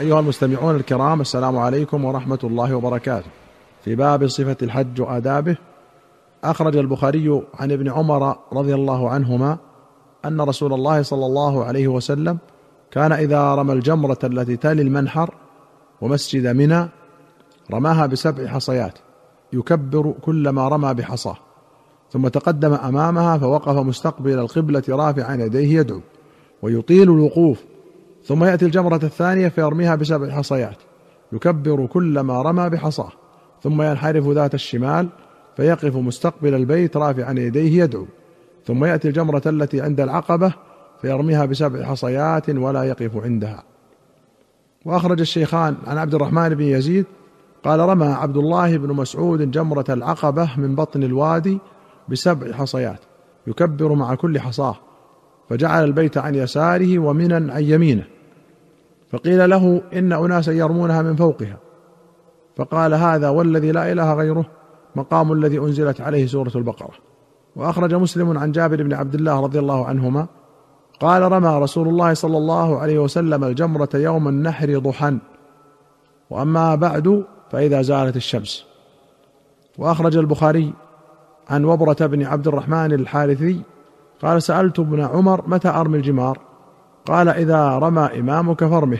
أيها المستمعون الكرام السلام عليكم ورحمة الله وبركاته. في باب صفة الحج وآدابه أخرج البخاري عن ابن عمر رضي الله عنهما أن رسول الله صلى الله عليه وسلم كان إذا رمى الجمرة التي تلي المنحر ومسجد منى رماها بسبع حصيات يكبر كلما رمى بحصاه ثم تقدم أمامها فوقف مستقبل القبلة رافعا يديه يدعو ويطيل الوقوف ثم يأتي الجمرة الثانية فيرميها بسبع حصيات. يكبر كلما رمى بحصاه ثم ينحرف ذات الشمال فيقف مستقبل البيت رافعا يديه يدعو. ثم يأتي الجمرة التي عند العقبة فيرميها بسبع حصيات ولا يقف عندها. وأخرج الشيخان عن عبد الرحمن بن يزيد قال رمى عبد الله بن مسعود جمرة العقبة من بطن الوادي بسبع حصيات. يكبر مع كل حصاه. فجعل البيت عن يساره ومنا عن يمينه. فقيل له إن أناسا يرمونها من فوقها. فقال هذا والذي لا إله غيره مقام الذي أنزلت عليه سورة البقرة. وأخرج مسلم عن جابر بن عبد الله رضي الله عنهما قال رمى رسول الله صلى الله عليه وسلم الجمرة يوم النحر ضحى وأما بعد فإذا زالت الشمس. وأخرج البخاري عن وبرة بن عبد الرحمن الحارثي قال سألت ابن عمر متى أرمي الجمار؟ قال إذا رمى إمامك فرمه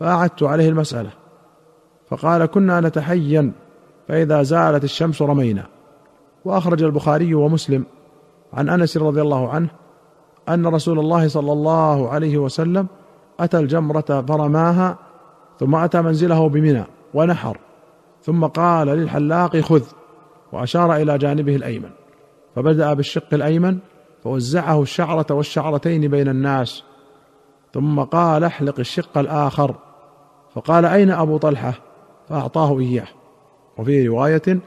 فأعدت عليه المسألة. فقال كنا نتحين فإذا زالت الشمس رمينا. وأخرج البخاري ومسلم عن أنس رضي الله عنه أن رسول الله صلى الله عليه وسلم أتى الجمرة فرماها ثم أتى منزله بمنى ونحر. ثم قال للحلاق خذ. وأشار إلى جانبه الأيمن. فبدأ بالشق الأيمن فوزعه الشعرة والشعرتين بين الناس ثم قال احلق الشق الآخر. فقال أين أبو طلحة؟ فأعطاه إياه. وفي رواية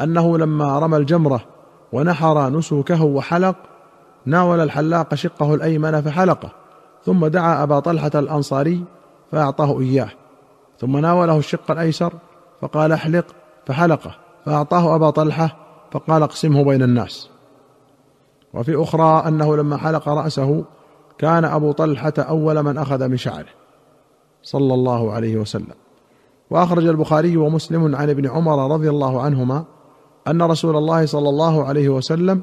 أنه لما رمى الجمرة ونحر نسكه وحلق ناول الحلاق شقه الأيمن فحلقه ثم دعا أبا طلحة الأنصاري فأعطاه إياه. ثم ناوله الشق الأيسر فقال احلق فحلقه فأعطاه أبا طلحة فقال اقسمه بين الناس. وفي أخرى أنه لما حلق رأسه كان أبو طلحة أول من أخذ من شعره. صلى الله عليه وسلم. وأخرج البخاري ومسلم عن ابن عمر رضي الله عنهما أن رسول الله صلى الله عليه وسلم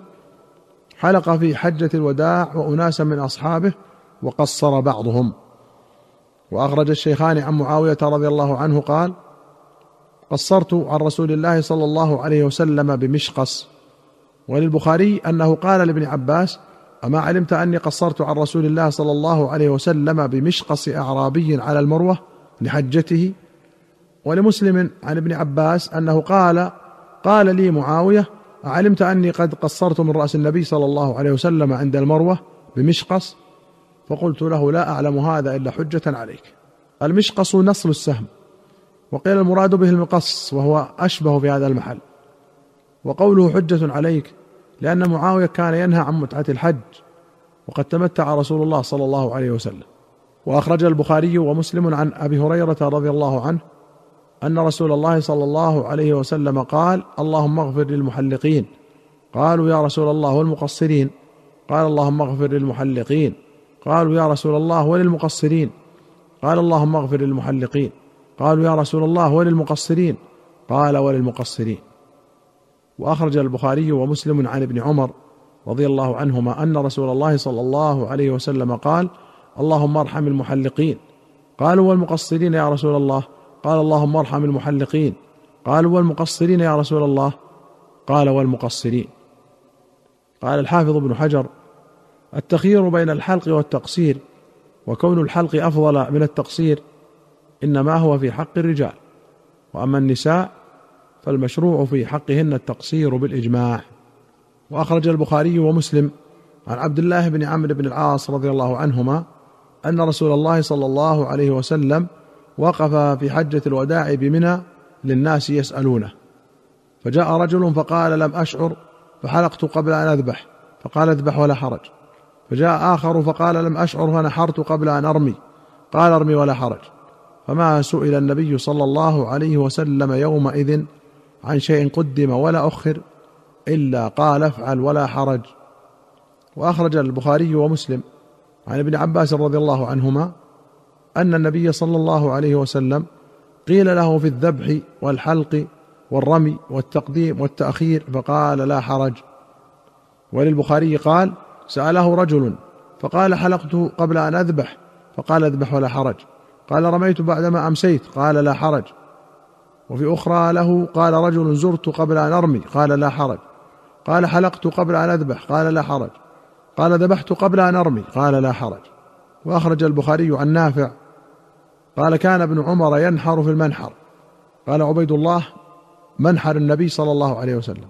حلق في حجة الوداع وأناسا من أصحابه وقصر بعضهم. وأخرج الشيخان عن معاوية رضي الله عنه قال قصرت عن رسول الله صلى الله عليه وسلم بمشقص. وللبخاري أنه قال لابن عباس أما علمت أني قصرت عن رسول الله صلى الله عليه وسلم بمشقص أعرابي على المروة لحجته ولمسلم عن ابن عباس أنه قال قال لي معاوية أعلمت أني قد قصرت من رأس النبي صلى الله عليه وسلم عند المروة بمشقص؟ فقلت له لا أعلم هذا إلا حجة عليك. المشقص نصل السهم وقيل المراد به المقص وهو أشبه في هذا المحل. وقوله حجة عليك لأن معاوية كان ينهى عن متعة الحج وقد تمتع رسول الله صلى الله عليه وسلم. وأخرج البخاري ومسلم عن أبي هريرة رضي الله عنه أن رسول الله صلى الله عليه وسلم قال اللهم اغفر للمحلقين قالوا يا رسول الله والمقصرين قال اللهم اغفر للمحلقين قالوا يا رسول الله وللمقصرين قال اللهم اغفر للمحلقين قالوا يا رسول الله وللمقصرين قال وللمقصرين وأخرج البخاري ومسلم عن ابن عمر رضي الله عنهما أن رسول الله صلى الله عليه وسلم قال اللهم ارحم المحلقين قالوا والمقصرين يا رسول الله قال اللهم ارحم المحلقين قالوا والمقصرين يا رسول الله قال والمقصرين قال الحافظ ابن حجر التخيير بين الحلق والتقصير وكون الحلق أفضل من التقصير إنما هو في حق الرجال وأما النساء فالمشروع في حقهن التقصير بالإجماع. وأخرج البخاري ومسلم عن عبد الله بن عمرو بن العاص رضي الله عنهما أن رسول الله صلى الله عليه وسلم وقف في حجة الوداع بمنى للناس يسألونه. فجاء رجل فقال لم أشعر فحلقت قبل أن أذبح فقال اذبح ولا حرج. فجاء آخر فقال لم أشعر فنحرت قبل أن أرمي قال ارمي ولا حرج. فما سئل النبي صلى الله عليه وسلم يومئذ عن شيء قدم ولا أخر إلا قال افعل ولا حرج. وأخرج البخاري ومسلم عن ابن عباس رضي الله عنهما أن النبي صلى الله عليه وسلم قيل له في الذبح والحلق والرمي والتقديم والتأخير فقال لا حرج. وللبخاري قال سأله رجل فقال حلقت قبل أن أذبح فقال اذبح ولا حرج. قال رميت بعدما أمسيت قال لا حرج. وفي أخرى له قال رجل زرت قبل أن أرمي قال لا حرج. قال حلقت قبل أن أذبح قال لا حرج. قال ذبحت قبل أن أرمي قال لا حرج. وأخرج البخاري عن نافع. قال كان ابن عمر ينحر في المنحر. قال عبيد الله منحر النبي صلى الله عليه وسلم.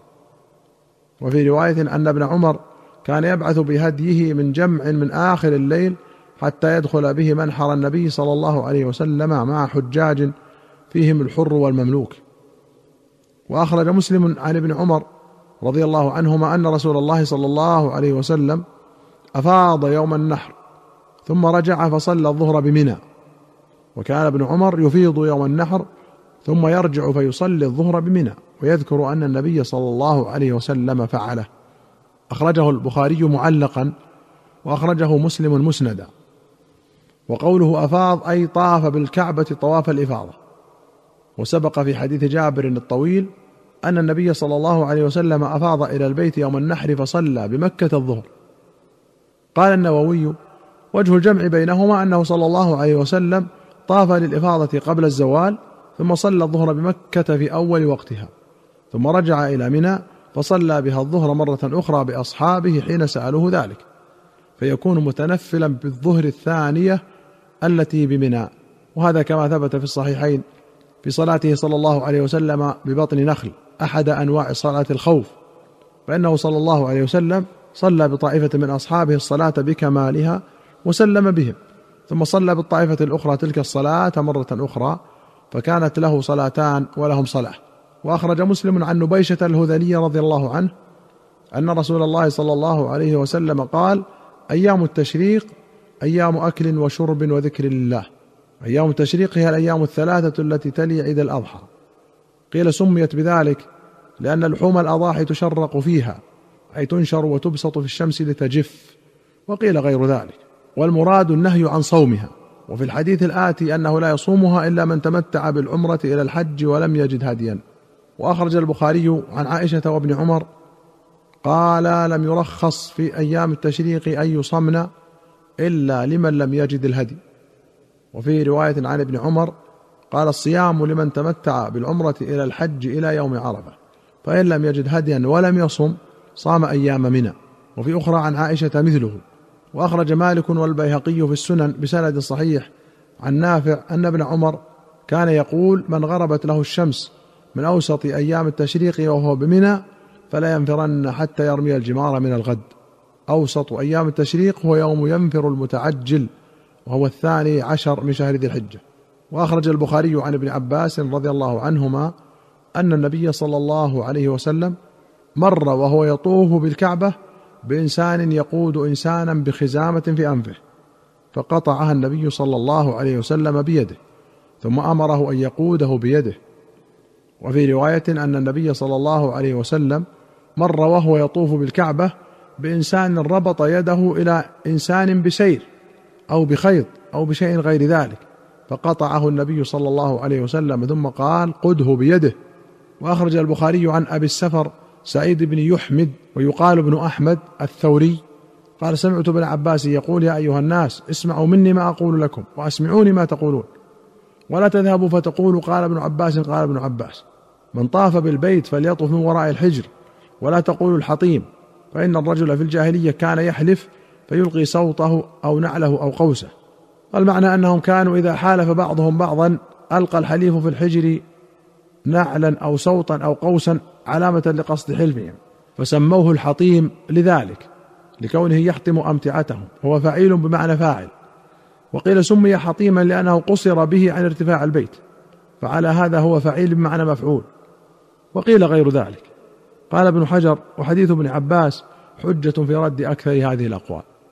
وفي رواية أن ابن عمر كان يبعث بهديه من جمع من آخر الليل حتى يدخل به منحر النبي صلى الله عليه وسلم مع حجاج فيهم الحر والمملوك. وأخرج مسلم عن ابن عمر رضي الله عنهما أن رسول الله صلى الله عليه وسلم أفاض يوم النحر ثم رجع فصلى الظهر بمنى. وكان ابن عمر يفيض يوم النحر ثم يرجع فيصلي الظهر بمنى ويذكر أن النبي صلى الله عليه وسلم فعله. أخرجه البخاري معلقا وأخرجه مسلم مسندا. وقوله أفاض أي طاف بالكعبة طواف الإفاضة. وسبق في حديث جابر الطويل أن النبي صلى الله عليه وسلم أفاض إلى البيت يوم النحر فصلى بمكة الظهر. قال النووي وجه الجمع بينهما أنه صلى الله عليه وسلم طاف للإفاضة قبل الزوال ثم صلى الظهر بمكة في أول وقتها ثم رجع إلى منى فصلى بها الظهر مرة أخرى بأصحابه حين سألوه ذلك. فيكون متنفلا بالظهر الثانية التي بمنى وهذا كما ثبت في الصحيحين في صلاته صلى الله عليه وسلم ببطن نخل أحد أنواع صلاة الخوف فإنه صلى الله عليه وسلم صلى بطائفة من أصحابه الصلاة بكمالها وسلم بهم ثم صلى بالطائفة الأخرى تلك الصلاة مرة أخرى فكانت له صلاتان ولهم صلاة. وأخرج مسلم عن نبيشة الهذلي رضي الله عنه أن رسول الله صلى الله عليه وسلم قال أيام التشريق أيام أكل وشرب وذكر لله. أيام التشريق هي الأيام الثلاثة التي تلي عيد الأضحى. قيل سميت بذلك لأن لحوم الأضاحي تشرق فيها أي تنشر وتبسط في الشمس لتجف وقيل غير ذلك. والمراد النهي عن صومها. وفي الحديث الآتي أنه لا يصومها إلا من تمتع بالعمرة إلى الحج ولم يجد هديا. وأخرج البخاري عن عائشة وابن عمر قال لم يرخص في أيام التشريق أن يصمن إلا لمن لم يجد الهدي. وفي رواية عن ابن عمر قال الصيام لمن تمتع بالعمرة إلى الحج إلى يوم عرفة فإن لم يجد هديا ولم يصم صام أيام منى. وفي أخرى عن عائشة مثله وأخرج مالك والبيهقي في السنن بسند صحيح عن نافع أن ابن عمر كان يقول من غربت له الشمس من أوسط أيام التشريق وهو بمنى فلا ينفرن حتى يرمي الجمار من الغد. أوسط أيام التشريق هو يوم ينفر المتعجل وهو الثاني عشر من شهر ذي الحجة. وأخرج البخاري عن ابن عباس رضي الله عنهما أن النبي صلى الله عليه وسلم مر وهو يطوف بالكعبة بإنسان يقود إنسانا بخزامة في أنفه فقطعها النبي صلى الله عليه وسلم بيده ثم أمره أن يقوده بيده. وفي رواية أن النبي صلى الله عليه وسلم مر وهو يطوف بالكعبة بإنسان ربط يده إلى إنسان بسير. أو بخيط أو بشيء غير ذلك. فقطعه النبي صلى الله عليه وسلم ثم قال قده بيده. وأخرج البخاري عن أبي السفر سعيد بن يحمد ويقال ابن أحمد الثوري. قال سمعت ابن عباس يقول يا أيها الناس اسمعوا مني ما أقول لكم وأسمعوني ما تقولون. ولا تذهبوا فتقولوا قال ابن عباس قال ابن عباس. من طاف بالبيت فليطف من وراء الحجر ولا تقولوا الحطيم فإن الرجل في الجاهلية كان يحلف فيلقي صوته أو نعله أو قوسه. المعنى أنهم كانوا إذا حالف بعضهم بعضا ألقى الحليف في الحجر نعلا أو صوتا أو قوسا علامة لقصد حلفهم. فسموه الحطيم لذلك لكونه يحطم أمتعتهم. هو فعيل بمعنى فاعل. وقيل سمي حطيما لأنه قصر به عن ارتفاع البيت. فعلى هذا هو فعيل بمعنى مفعول. وقيل غير ذلك. قال ابن حجر وحديث ابن عباس حجة في رد أكثر هذه الأقوال.